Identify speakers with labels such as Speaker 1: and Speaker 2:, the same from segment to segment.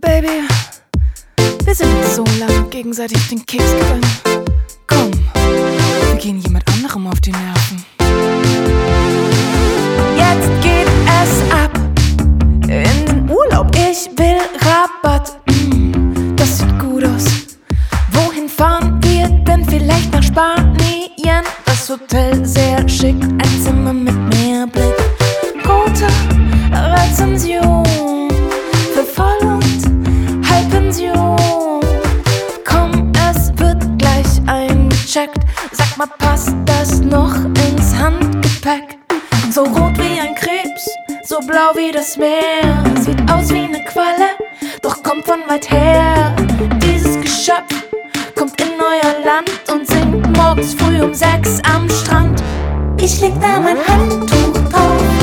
Speaker 1: Baby, wir sind uns so lange gegenseitig den Keks gegangen. Komm, wir gehen jemand anderem auf die Nerven. Jetzt geht es ab in den Urlaub. Ich will Rabatt. Mm, das sieht gut aus. Wohin fahren wir denn? Vielleicht nach Spanien. Das Hotel sehr schick, ein Zimmer mit Meerblick. Eingecheckt. Sag mal, passt das noch ins Handgepäck? So rot wie ein Krebs, so blau wie das Meer. Sieht aus wie eine Qualle, doch kommt von weit her. Dieses Geschöpf kommt in euer Land und singt morgens früh um sechs am Strand. Ich leg da mein Handtuch drauf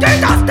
Speaker 1: 真的